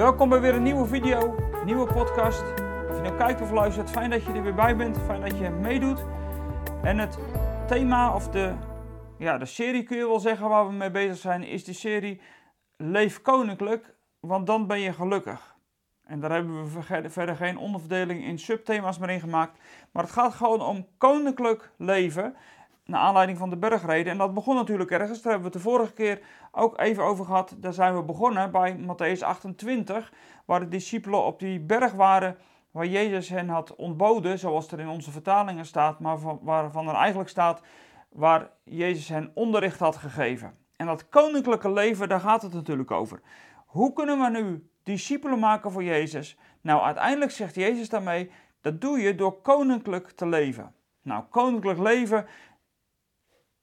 Welkom bij weer een nieuwe video, nieuwe podcast. Of je nou kijkt of luistert, fijn dat je er weer bij bent, fijn dat je meedoet. En het thema of de, ja, de serie kun je wel zeggen waar we mee bezig zijn, is de serie Leef Koninklijk, want dan ben je gelukkig. En daar hebben we verder geen onderverdeling in subthema's meer in gemaakt. Maar het gaat gewoon om koninklijk leven naar aanleiding van de bergreden. En dat begon natuurlijk ergens, daar hebben we het de vorige keer ook even over gehad. Daar zijn we begonnen bij Matthäus 28, waar de discipelen op die berg waren waar Jezus hen had ontboden, zoals er in onze vertalingen staat, maar waarvan er eigenlijk staat waar Jezus hen onderricht had gegeven. En dat koninklijke leven, daar gaat het natuurlijk over. Hoe kunnen we nu discipelen maken voor Jezus? Nou, uiteindelijk zegt Jezus daarmee, dat doe je door koninklijk te leven. Nou, koninklijk leven,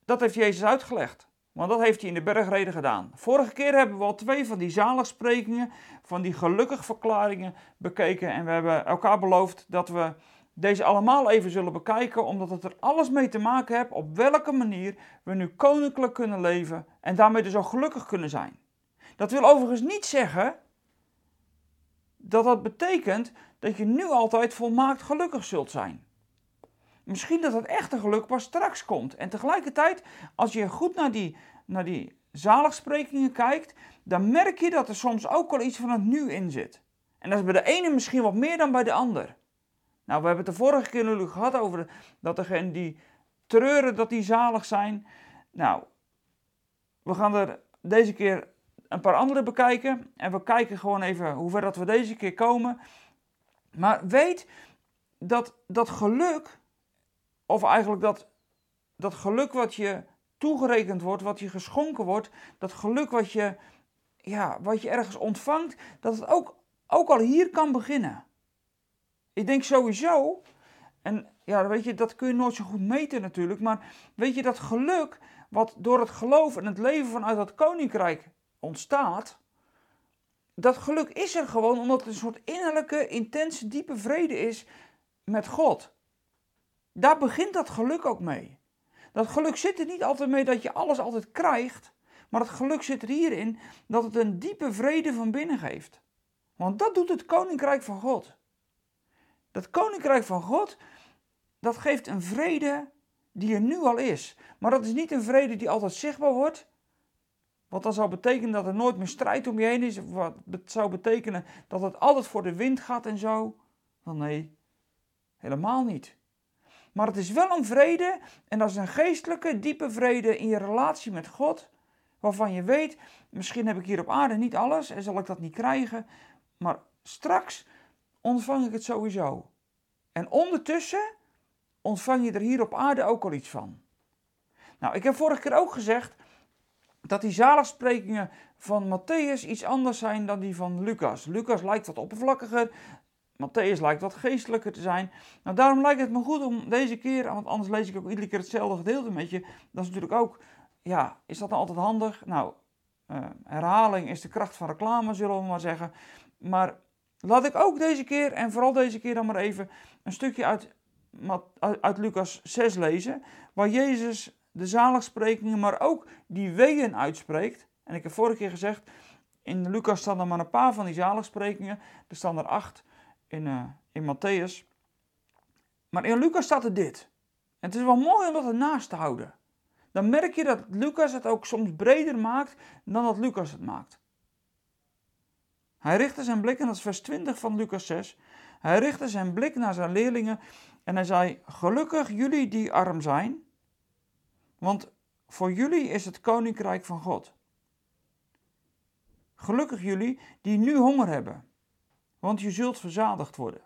dat heeft Jezus uitgelegd. Want dat heeft hij in de bergreden gedaan. Vorige keer hebben we al twee van die zaligsprekingen, van die gelukkig verklaringen bekeken. En we hebben elkaar beloofd dat we deze allemaal even zullen bekijken, omdat het er alles mee te maken heeft op welke manier we nu koninklijk kunnen leven en daarmee dus ook gelukkig kunnen zijn. Dat wil overigens niet zeggen dat dat betekent dat je nu altijd volmaakt gelukkig zult zijn. Misschien dat het echte geluk pas straks komt. En tegelijkertijd, als je goed naar die, naar die zaligsprekingen kijkt, dan merk je dat er soms ook al iets van het nu in zit. En dat is bij de ene misschien wat meer dan bij de ander. Nou, we hebben het de vorige keer natuurlijk gehad over dat degenen die treuren dat die zalig zijn. Nou, we gaan er deze keer een paar andere bekijken. En we kijken gewoon even hoe ver dat we deze keer komen. Maar weet dat dat geluk of eigenlijk dat, dat geluk wat je toegerekend wordt, wat je geschonken wordt, dat geluk wat je, ja, wat je ergens ontvangt, dat het ook, ook al hier kan beginnen. Ik denk sowieso, en ja, weet je, dat kun je nooit zo goed meten natuurlijk, maar weet je, dat geluk wat door het geloof en het leven vanuit dat koninkrijk ontstaat, dat geluk is er gewoon omdat het een soort innerlijke, intense, diepe vrede is met God. Daar begint dat geluk ook mee. Dat geluk zit er niet altijd mee dat je alles altijd krijgt, maar het geluk zit er hierin dat het een diepe vrede van binnen geeft. Want dat doet het koninkrijk van God. Dat koninkrijk van God, dat geeft een vrede die er nu al is. Maar dat is niet een vrede die altijd zichtbaar wordt. Wat dan zou betekenen dat er nooit meer strijd om je heen is. Wat zou betekenen dat het altijd voor de wind gaat en zo. Nee, helemaal niet. Maar het is wel een vrede en dat is een geestelijke, diepe vrede in je relatie met God. Waarvan je weet, misschien heb ik hier op aarde niet alles en zal ik dat niet krijgen. Maar straks ontvang ik het sowieso. En ondertussen ontvang je er hier op aarde ook al iets van. Nou, ik heb vorige keer ook gezegd dat die zaligsprekingen van Matthäus iets anders zijn dan die van Lucas. Lucas lijkt wat oppervlakkiger, Matthäus lijkt wat geestelijker te zijn. Nou, daarom lijkt het me goed om deze keer, want anders lees ik ook iedere keer hetzelfde gedeelte met je. Dat is natuurlijk ook, ja, is dat nou altijd handig? Nou, uh, herhaling is de kracht van reclame, zullen we maar zeggen. Maar laat ik ook deze keer, en vooral deze keer dan maar even, een stukje uit, uit, Lucas 6 lezen. Waar Jezus de zaligsprekingen, maar ook die weeën uitspreekt. En ik heb vorige keer gezegd, in Lucas staan er maar een paar van die zaligsprekingen. Er staan er acht in, uh, in Matthäus. Maar in Lucas staat er dit. En het is wel mooi om dat ernaast te houden. Dan merk je dat Lucas het ook soms breder maakt dan dat Lucas het maakt. Hij richtte zijn blik, en dat is vers 20 van Lucas 6. Hij richtte zijn blik naar zijn leerlingen en hij zei: Gelukkig jullie die arm zijn, want voor jullie is het koninkrijk van God. Gelukkig jullie die nu honger hebben, want je zult verzadigd worden.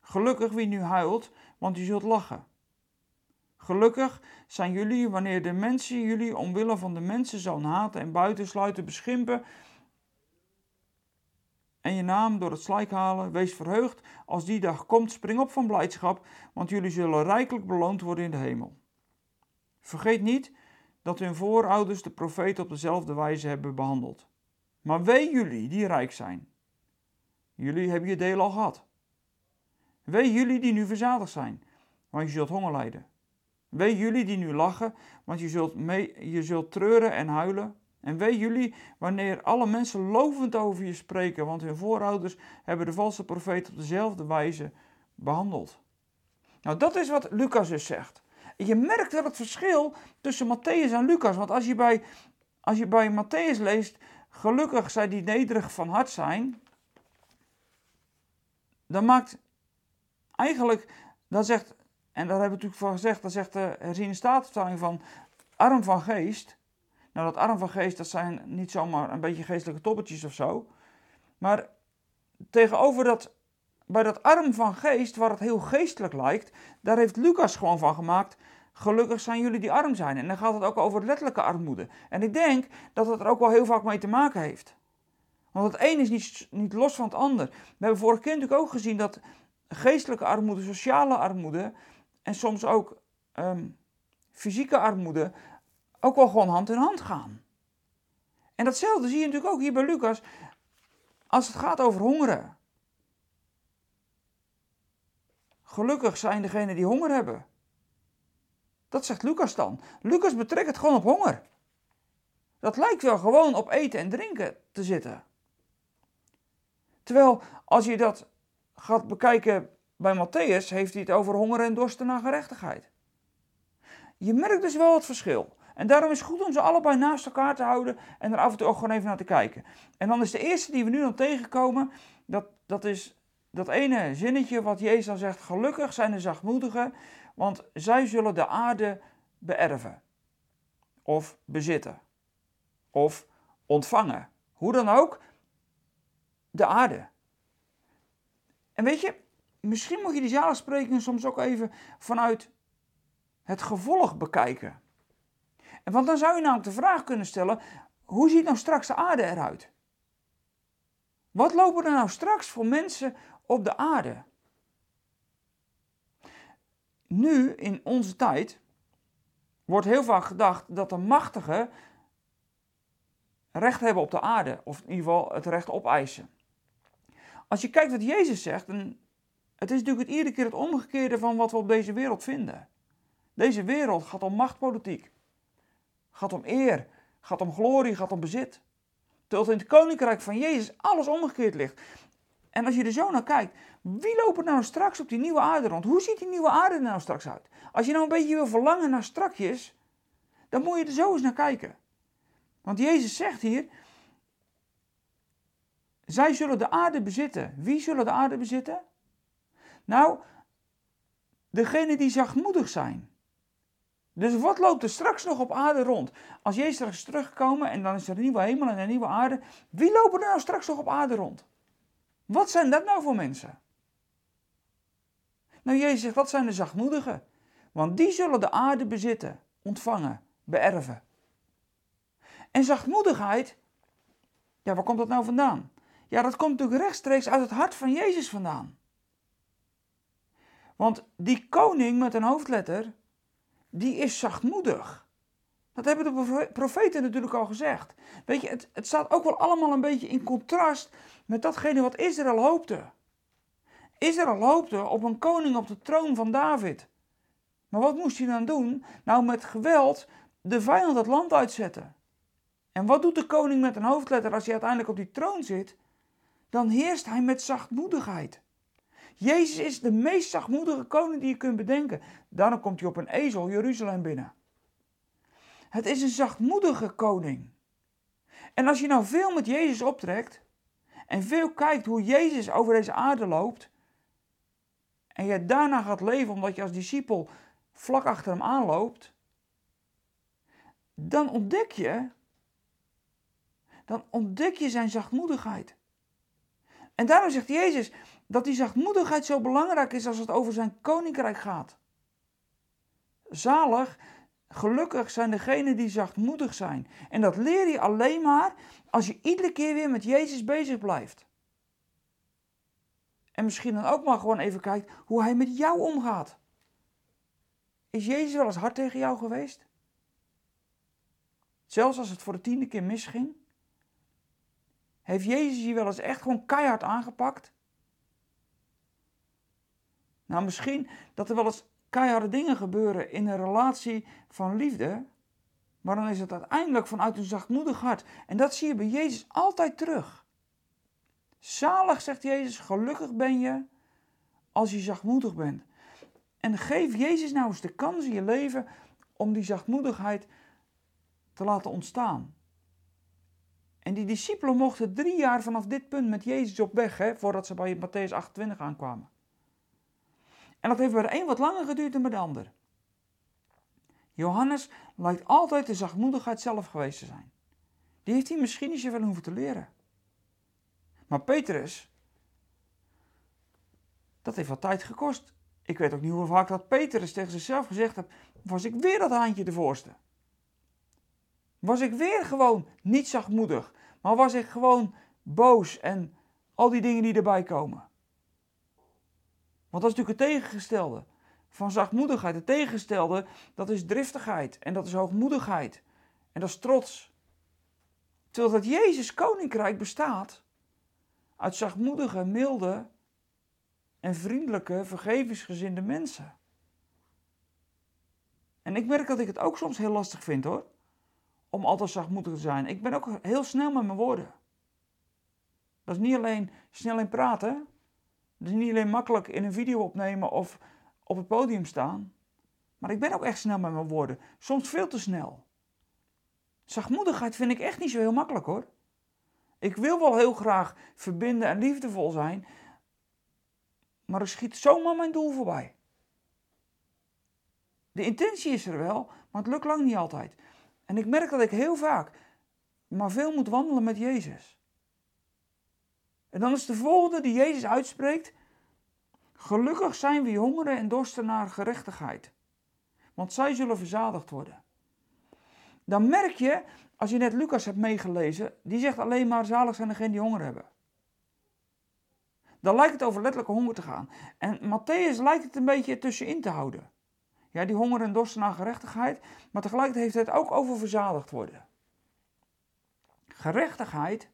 Gelukkig wie nu huilt, want je zult lachen. Gelukkig zijn jullie wanneer de mensen jullie omwille van de mensen zo'n haten en buitensluiten, beschimpen en je naam door het slijk halen. Wees verheugd als die dag komt, spring op van blijdschap, want jullie zullen rijkelijk beloond worden in de hemel. Vergeet niet dat hun voorouders de profeet op dezelfde wijze hebben behandeld. Maar wee jullie die rijk zijn, Jullie hebben je deel al gehad. Wee jullie die nu verzadigd zijn, want je zult honger lijden. Wee jullie die nu lachen, want je zult, mee, je zult treuren en huilen. En weet jullie wanneer alle mensen lovend over je spreken, want hun voorouders hebben de valse profeet op dezelfde wijze behandeld. Nou, dat is wat Lucas dus zegt. Je merkt wel het verschil tussen Matthäus en Lucas. Want als je bij, als je bij Matthäus leest, gelukkig zij die nederig van hart zijn, dan maakt eigenlijk, dan zegt, en daar hebben we natuurlijk van gezegd, dan zegt de herziene staatvertaling van arm van geest. Nou, dat arm van geest, dat zijn niet zomaar een beetje geestelijke toppetjes of zo. Maar tegenover dat, bij dat arm van geest, waar het heel geestelijk lijkt, daar heeft Lucas gewoon van gemaakt. Gelukkig zijn jullie die arm zijn. En dan gaat het ook over letterlijke armoede. En ik denk dat het er ook wel heel vaak mee te maken heeft. Want het een is niet, niet los van het ander. We hebben vorige keer natuurlijk ook gezien dat geestelijke armoede, sociale armoede en soms ook ehm, fysieke armoede ook wel gewoon hand in hand gaan. En datzelfde zie je natuurlijk ook hier bij Lucas als het gaat over hongeren. Gelukkig zijn degenen die honger hebben. Dat zegt Lucas dan. Lucas betrekt het gewoon op honger. Dat lijkt wel gewoon op eten en drinken te zitten. Terwijl als je dat gaat bekijken bij Matthäus, heeft hij het over honger en dorsten naar gerechtigheid. Je merkt dus wel het verschil. En daarom is het goed om ze allebei naast elkaar te houden en er af en toe ook gewoon even naar te kijken. En dan is de eerste die we nu dan tegenkomen, dat, dat is dat ene zinnetje wat Jezus dan zegt, gelukkig zijn de zachtmoedigen, want zij zullen de aarde beërven. Of bezitten. Of ontvangen. Hoe dan ook, de aarde. En weet je, misschien moet je die zaligsprekingen soms ook even vanuit het gevolg bekijken. En want dan zou je namelijk de vraag kunnen stellen: hoe ziet nou straks de aarde eruit? Wat lopen er nou straks voor mensen op de aarde? Nu, in onze tijd, wordt heel vaak gedacht dat de machtigen recht hebben op de aarde, of in ieder geval het recht opeisen. Als je kijkt wat Jezus zegt, dan, het is natuurlijk het iedere keer het omgekeerde van wat we op deze wereld vinden. Deze wereld gaat om machtpolitiek, gaat om eer, gaat om glorie, gaat om bezit. Terwijl in het koninkrijk van Jezus alles omgekeerd ligt. En als je er zo naar kijkt, wie loopt nou straks op die nieuwe aarde rond? Hoe ziet die nieuwe aarde nou straks uit? Als je nou een beetje wil verlangen naar strakjes, dan moet je er zo eens naar kijken. Want Jezus zegt hier, zij zullen de aarde bezitten. Wie zullen de aarde bezitten? Nou, degene die zachtmoedig zijn. Dus wat loopt er straks nog op aarde rond? Als Jezus straks is teruggekomen en dan is er een nieuwe hemel en een nieuwe aarde. Wie lopen er nou straks nog op aarde rond? Wat zijn dat nou voor mensen? Nou, Jezus zegt, zijn de zachtmoedigen. Want die zullen de aarde bezitten, ontvangen, beërven. En zachtmoedigheid, ja, waar komt dat nou vandaan? Ja, dat komt natuurlijk rechtstreeks uit het hart van Jezus vandaan. Want die koning met een hoofdletter, die is zachtmoedig. Dat hebben de profeten natuurlijk al gezegd. Weet je, het, het staat ook wel allemaal een beetje in contrast met datgene wat Israël hoopte. Israël hoopte op een koning op de troon van David. Maar wat moest hij dan doen? Nou, met geweld de vijand het land uitzetten. En wat doet de koning met een hoofdletter als hij uiteindelijk op die troon zit? Dan heerst hij met zachtmoedigheid. Jezus is de meest zachtmoedige koning die je kunt bedenken. Daarom komt hij op een ezel Jeruzalem binnen. Het is een zachtmoedige koning. En als je nou veel met Jezus optrekt en veel kijkt hoe Jezus over deze aarde loopt, en je daarna gaat leven omdat je als discipel vlak achter hem aanloopt, dan ontdek je, dan ontdek je zijn zachtmoedigheid. En daarom zegt Jezus dat die zachtmoedigheid zo belangrijk is als het over zijn koninkrijk gaat. Zalig, gelukkig zijn degenen die zachtmoedig zijn. En dat leer je alleen maar als je iedere keer weer met Jezus bezig blijft. En misschien dan ook maar gewoon even kijkt hoe hij met jou omgaat. Is Jezus wel eens hard tegen jou geweest? Zelfs als het voor de tiende keer misging? Heeft Jezus je wel eens echt gewoon keihard aangepakt? Nou, misschien dat er wel eens keiharde dingen gebeuren in een relatie van liefde. Maar dan is het uiteindelijk vanuit een zachtmoedig hart. En dat zie je bij Jezus altijd terug. Zalig, zegt Jezus, gelukkig ben je als je zachtmoedig bent. En geef Jezus nou eens de kans in je leven om die zachtmoedigheid te laten ontstaan. En die discipelen mochten drie jaar vanaf dit punt met Jezus op weg, hè, voordat ze bij Matthäus 28 aankwamen. En dat heeft bij de een wat langer geduurd dan bij de ander. Johannes lijkt altijd de zachtmoedigheid zelf geweest te zijn. Die heeft hij misschien niet zoveel hoeven te leren. Maar Petrus, dat heeft wat tijd gekost. Ik weet ook niet hoe vaak dat Petrus tegen zichzelf gezegd heeft, was ik weer dat haantje de voorste. Was ik weer gewoon niet zachtmoedig, maar was ik gewoon boos en al die dingen die erbij komen. Want dat is natuurlijk het tegengestelde van zachtmoedigheid. Het tegengestelde, dat is driftigheid en dat is hoogmoedigheid en dat is trots. Terwijl dat Jezus koninkrijk bestaat uit zachtmoedige, milde en vriendelijke, vergevingsgezinde mensen. En ik merk dat ik het ook soms heel lastig vind hoor om altijd zachtmoedig te zijn. Ik ben ook heel snel met mijn woorden. Dat is niet alleen snel in praten. Dat is niet alleen makkelijk in een video opnemen of op het podium staan. Maar ik ben ook echt snel met mijn woorden. Soms veel te snel. Zachtmoedigheid vind ik echt niet zo heel makkelijk hoor. Ik wil wel heel graag verbinden en liefdevol zijn. Maar ik schiet zomaar mijn doel voorbij. De intentie is er wel, maar het lukt lang niet altijd. En ik merk dat ik heel vaak maar veel moet wandelen met Jezus. En dan is de volgende die Jezus uitspreekt: Gelukkig zijn wie hongeren en dorsten naar gerechtigheid, want zij zullen verzadigd worden. Dan merk je, als je net Lucas hebt meegelezen, die zegt alleen maar zalig zijn degenen die honger hebben. Dan lijkt het over letterlijke honger te gaan. En Matthäus lijkt het een beetje tussenin te houden. Ja, die honger en dorst naar gerechtigheid, maar tegelijkertijd heeft het ook over verzadigd worden. Gerechtigheid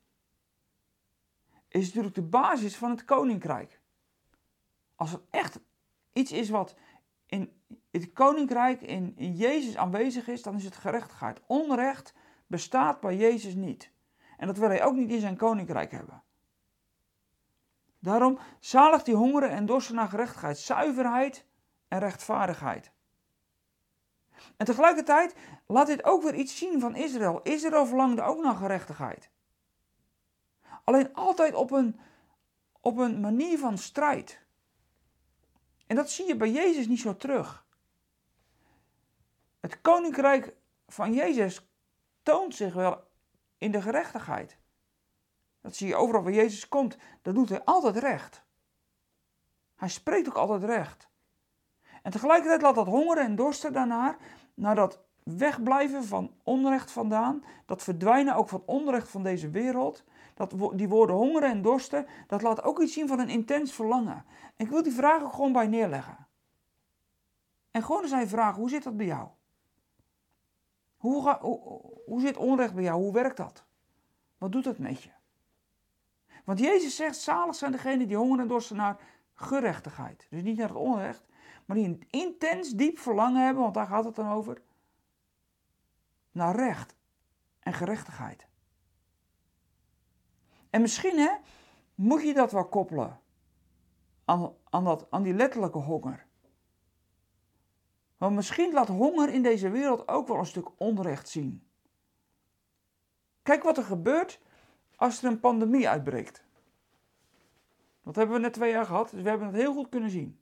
is natuurlijk de basis van het koninkrijk. Als het echt iets is wat in het koninkrijk, in, in Jezus aanwezig is, dan is het gerechtigheid. Onrecht bestaat bij Jezus niet. En dat wil hij ook niet in zijn koninkrijk hebben. Daarom zalig die hongeren en dorsten naar gerechtigheid, zuiverheid en rechtvaardigheid. En tegelijkertijd laat dit ook weer iets zien van Israël. Israël verlangde ook naar gerechtigheid. Alleen altijd op een, op een manier van strijd. En dat zie je bij Jezus niet zo terug. Het koninkrijk van Jezus toont zich wel in de gerechtigheid. Dat zie je overal waar Jezus komt. Dat doet hij altijd recht. Hij spreekt ook altijd recht. En tegelijkertijd laat dat hongeren en dorsten daarnaar, naar dat wegblijven van onrecht vandaan, dat verdwijnen ook van onrecht van deze wereld, dat, die woorden hongeren en dorsten, dat laat ook iets zien van een intens verlangen. En ik wil die vraag ook gewoon bij neerleggen. En gewoon eens aan vragen, hoe zit dat bij jou? Hoe, hoe, hoe zit onrecht bij jou? Hoe werkt dat? Wat doet dat met je? Want Jezus zegt, zalig zijn degenen die hongeren en dorsten naar gerechtigheid. Dus niet naar het onrecht, maar die een intens diep verlangen hebben, want daar gaat het dan over, naar recht en gerechtigheid. En misschien hè, moet je dat wel koppelen aan, aan, dat, aan die letterlijke honger. Want misschien laat honger in deze wereld ook wel een stuk onrecht zien. Kijk wat er gebeurt als er een pandemie uitbreekt. Dat hebben we net twee jaar gehad, dus we hebben het heel goed kunnen zien.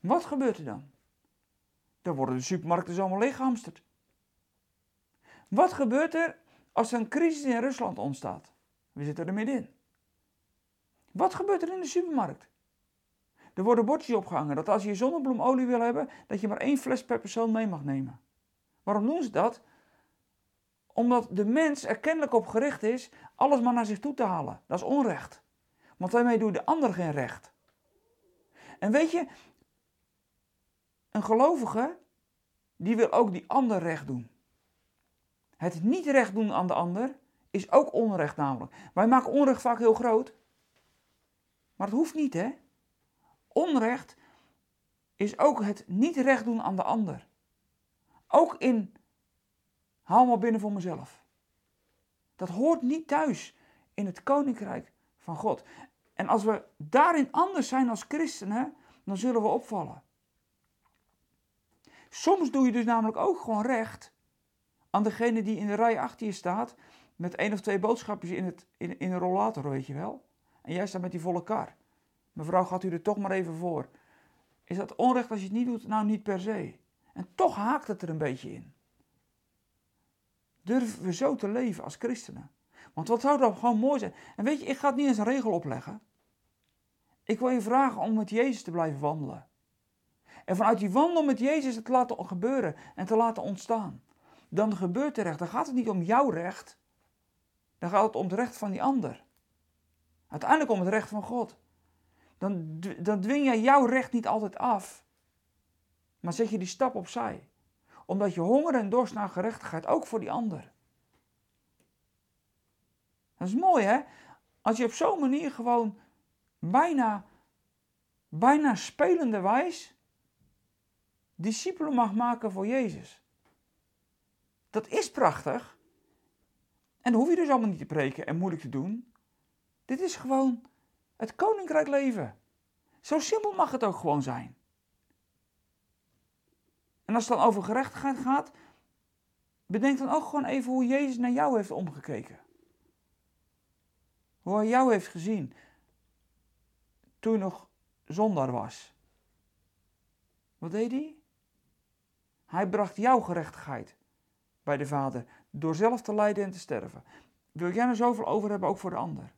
Wat gebeurt er dan? Dan worden de supermarkten allemaal leeggehamsterd. Wat gebeurt er als er een crisis in Rusland ontstaat? We zitten er middenin. Wat gebeurt er in de supermarkt? Er worden bordjes opgehangen dat als je zonnebloemolie wil hebben, dat je maar één fles per persoon mee mag nemen. Waarom doen ze dat? Omdat de mens er kennelijk op gericht is alles maar naar zich toe te halen. Dat is onrecht. Want daarmee doe je de ander geen recht. En weet je, een gelovige, die wil ook die ander recht doen. Het niet recht doen aan de ander is ook onrecht namelijk. Wij maken onrecht vaak heel groot. Maar het hoeft niet, hè? Onrecht is ook het niet recht doen aan de ander. Ook in haal maar binnen voor mezelf. Dat hoort niet thuis in het koninkrijk van God. En als we daarin anders zijn als christenen, dan zullen we opvallen. Soms doe je dus namelijk ook gewoon recht aan degene die in de rij achter je staat met één of twee boodschapjes in, het, in, in een rollator, weet je wel. En jij staat met die volle kar. Mevrouw, gaat u er toch maar even voor. Is dat onrecht als je het niet doet? Nou, niet per se. En toch haakt het er een beetje in. Durven we zo te leven als christenen? Want wat zou dat gewoon mooi zijn? En weet je, ik ga het niet eens een regel opleggen. Ik wil je vragen om met Jezus te blijven wandelen. En vanuit die wandel met Jezus het te laten gebeuren en te laten ontstaan. Dan gebeurt er recht. Dan gaat het niet om jouw recht. Dan gaat het om het recht van die ander. Uiteindelijk om het recht van God. Dan, dan dwing jij jouw recht niet altijd af. Maar zet je die stap opzij. Omdat je honger en dorst naar gerechtigheid ook voor die ander. Dat is mooi hè? Als je op zo'n manier gewoon bijna, bijna spelende wijs discipelen mag maken voor Jezus. Dat is prachtig. En dan hoef je dus allemaal niet te preken en moeilijk te doen. Dit is gewoon het koninkrijk leven. Zo simpel mag het ook gewoon zijn. En als het dan over gerechtigheid gaat, bedenk dan ook gewoon even hoe Jezus naar jou heeft omgekeken. Hoe hij jou heeft gezien toen je nog zondaar was. Wat deed hij? Hij bracht jouw gerechtigheid bij de Vader door zelf te lijden en te sterven. Wil jij er zoveel over hebben, ook voor de ander?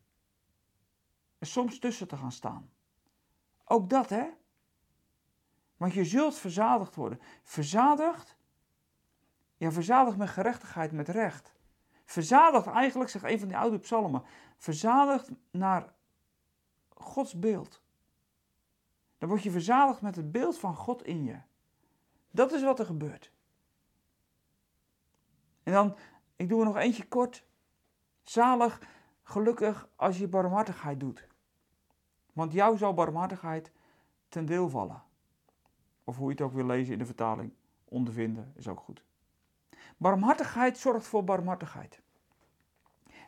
En soms tussen te gaan staan. Ook dat, hè? Want je zult verzadigd worden. Verzadigd? Ja, verzadigd met gerechtigheid, met recht. Verzadigd eigenlijk, zegt een van die oude psalmen. Verzadigd naar Gods beeld. Dan word je verzadigd met het beeld van God in je. Dat is wat er gebeurt. En dan, ik doe er nog eentje kort. Zalig, gelukkig als je barmhartigheid doet. Want jou zal barmhartigheid ten deel vallen. Of hoe je het ook wil lezen in de vertaling. Ondervinden is ook goed. Barmhartigheid zorgt voor barmhartigheid.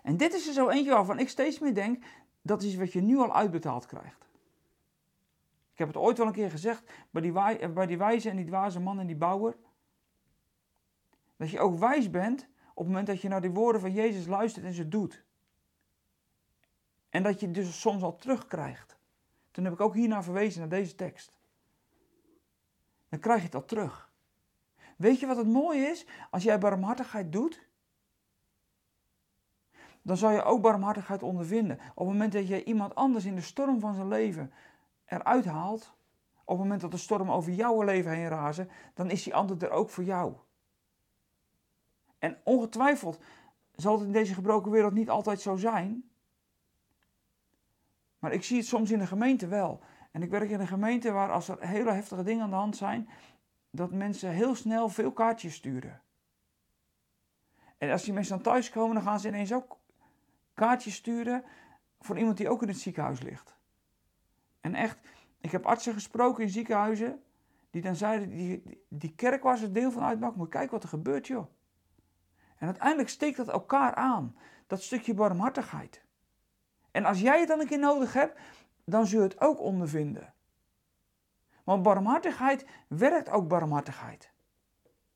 En dit is er zo eentje waarvan ik steeds meer denk, dat is wat je nu al uitbetaald krijgt. Ik heb het ooit wel een keer gezegd bij die, bij die wijze en die dwaze man en die bouwer. Dat je ook wijs bent op het moment dat je naar die woorden van Jezus luistert en ze doet. En dat je dus soms al terugkrijgt. Toen heb ik ook hiernaar verwezen, naar deze tekst. Dan krijg je het al terug. Weet je wat het mooie is? Als jij barmhartigheid doet, dan zal je ook barmhartigheid ondervinden. Op het moment dat je iemand anders in de storm van zijn leven eruit haalt, op het moment dat de storm over jouw leven heen razen, dan is die ander er ook voor jou. En ongetwijfeld zal het in deze gebroken wereld niet altijd zo zijn. Maar ik zie het soms in de gemeente wel. En ik werk in een gemeente waar als er hele heftige dingen aan de hand zijn, dat mensen heel snel veel kaartjes sturen. En als die mensen dan thuis komen, dan gaan ze ineens ook kaartjes sturen voor iemand die ook in het ziekenhuis ligt. En echt, ik heb artsen gesproken in ziekenhuizen die dan zeiden, die, die kerk waar ze deel van uitmaken, moet kijken wat er gebeurt joh. En uiteindelijk steekt dat elkaar aan, dat stukje barmhartigheid. En als jij het dan een keer nodig hebt, dan zul je het ook ondervinden. Want barmhartigheid werkt ook barmhartigheid.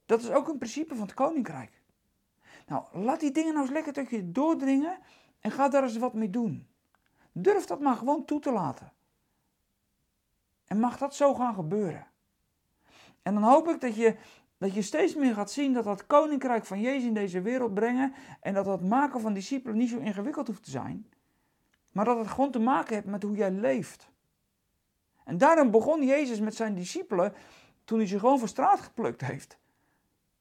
Dat is ook een principe van het koninkrijk. Nou, laat die dingen nou eens lekker tot je doordringen en ga daar eens wat mee doen. Durf dat maar gewoon toe te laten. En mag dat zo gaan gebeuren. En dan hoop ik dat je, dat je steeds meer gaat zien dat dat koninkrijk van Jezus in deze wereld brengen en dat dat maken van discipelen niet zo ingewikkeld hoeft te zijn, maar dat het gewoon te maken heeft met hoe jij leeft. En daarom begon Jezus met zijn discipelen toen hij ze gewoon van straat geplukt heeft.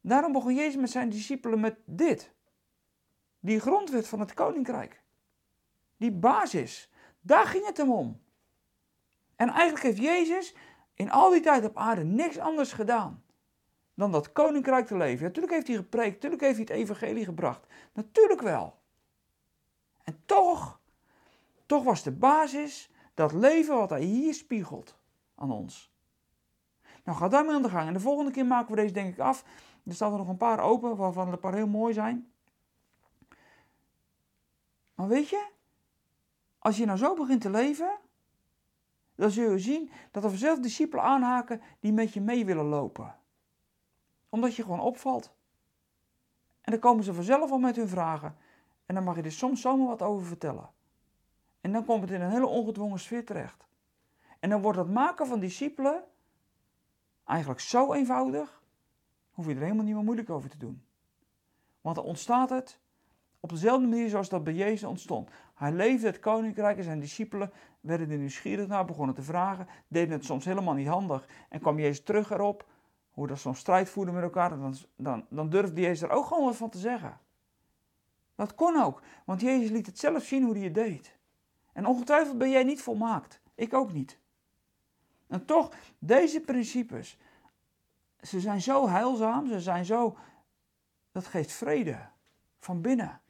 Daarom begon Jezus met zijn discipelen met dit. Die grondwet van het koninkrijk. Die basis. Daar ging het hem om. En eigenlijk heeft Jezus in al die tijd op aarde niks anders gedaan dan dat koninkrijk te leven. natuurlijk heeft hij gepreekt, natuurlijk heeft hij het evangelie gebracht. Natuurlijk wel. En toch, toch was de basis dat leven wat hij hier spiegelt aan ons. Nou, ga daarmee aan de gang. En de volgende keer maken we deze denk ik af. Er staan er nog een paar open, waarvan er een paar heel mooi zijn. Maar weet je, als je nou zo begint te leven, dan zul je zien dat er vanzelf discipelen aanhaken die met je mee willen lopen. Omdat je gewoon opvalt. En dan komen ze vanzelf al met hun vragen. En dan mag je er soms zomaar wat over vertellen. En dan komt het in een hele ongedwongen sfeer terecht. En dan wordt het maken van discipelen eigenlijk zo eenvoudig, hoef je er helemaal niet meer moeilijk over te doen. Want dan ontstaat het op dezelfde manier zoals dat bij Jezus ontstond. Hij leefde het koninkrijk en zijn discipelen werden er nieuwsgierig naar, begonnen te vragen, deden het soms helemaal niet handig. En kwam Jezus terug erop, hoe dat zo'n strijd voerde met elkaar, dan, dan, dan durfde Jezus er ook gewoon wat van te zeggen. Dat kon ook, want Jezus liet het zelf zien hoe hij het deed. En ongetwijfeld ben jij niet volmaakt, ik ook niet. En toch, deze principes, ze zijn zo heilzaam, ze zijn zo, dat geeft vrede van binnen.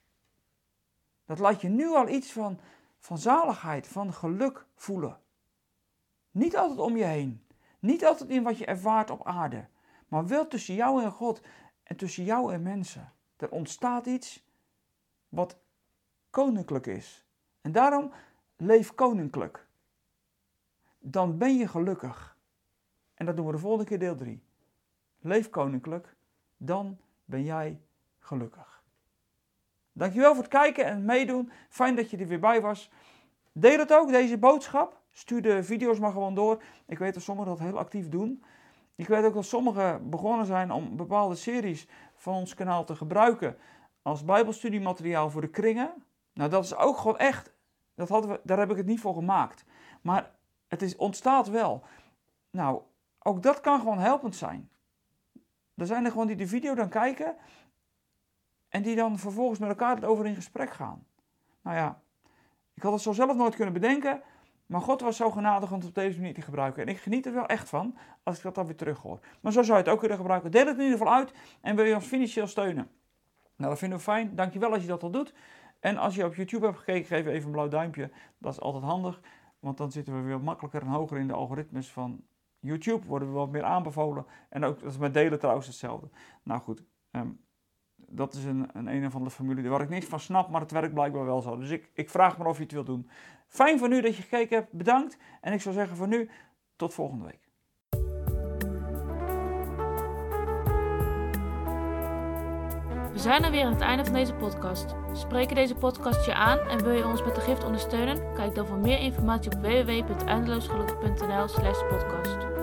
Dat laat je nu al iets van, van zaligheid, van geluk voelen. Niet altijd om je heen, niet altijd in wat je ervaart op aarde, maar wel tussen jou en God en tussen jou en mensen. Er ontstaat iets wat koninklijk is. En daarom leef koninklijk. Dan ben je gelukkig. En dat doen we de volgende keer deel 3. Leef koninklijk, dan ben jij gelukkig. Dankjewel voor het kijken en meedoen. Fijn dat je er weer bij was. Deel het ook, deze boodschap. Stuur de video's maar gewoon door. Ik weet dat sommigen dat heel actief doen. Ik weet ook dat sommigen begonnen zijn om bepaalde series van ons kanaal te gebruiken als bijbelstudiemateriaal voor de kringen. Nou, dat is ook gewoon echt, dat hadden we, daar heb ik het niet voor gemaakt. Maar het is, ontstaat wel. Nou, ook dat kan gewoon helpend zijn. Er zijn er gewoon die de video dan kijken en die dan vervolgens met elkaar over in gesprek gaan. Nou ja, ik had het zo zelf nooit kunnen bedenken, maar God was zo genadig om het op deze manier te gebruiken. En ik geniet er wel echt van als ik dat dan weer terug hoor. Maar zo zou je het ook kunnen gebruiken. Deel het in ieder geval uit en wil je ons financieel steunen. Nou, dat vinden we fijn. Dankjewel als je dat al doet. En als je op YouTube hebt gekeken, geef even een blauw duimpje. Dat is altijd handig, want dan zitten we weer makkelijker en hoger in de algoritmes van YouTube. Worden we wat meer aanbevolen. En ook, dat is met delen trouwens hetzelfde. Nou goed, ehm, dat is een, een een of andere familie waar ik niets van snap, maar het werkt blijkbaar wel zo. Dus ik, ik vraag me of je het wilt doen. Fijn van nu dat je gekeken hebt, bedankt. En ik zou zeggen voor nu, tot volgende week. We zijn er weer aan het einde van deze podcast. Spreken deze podcast je aan en wil je ons met de gift ondersteunen? Kijk dan voor meer informatie op www.eindeloosgelukkig.nl slash podcast.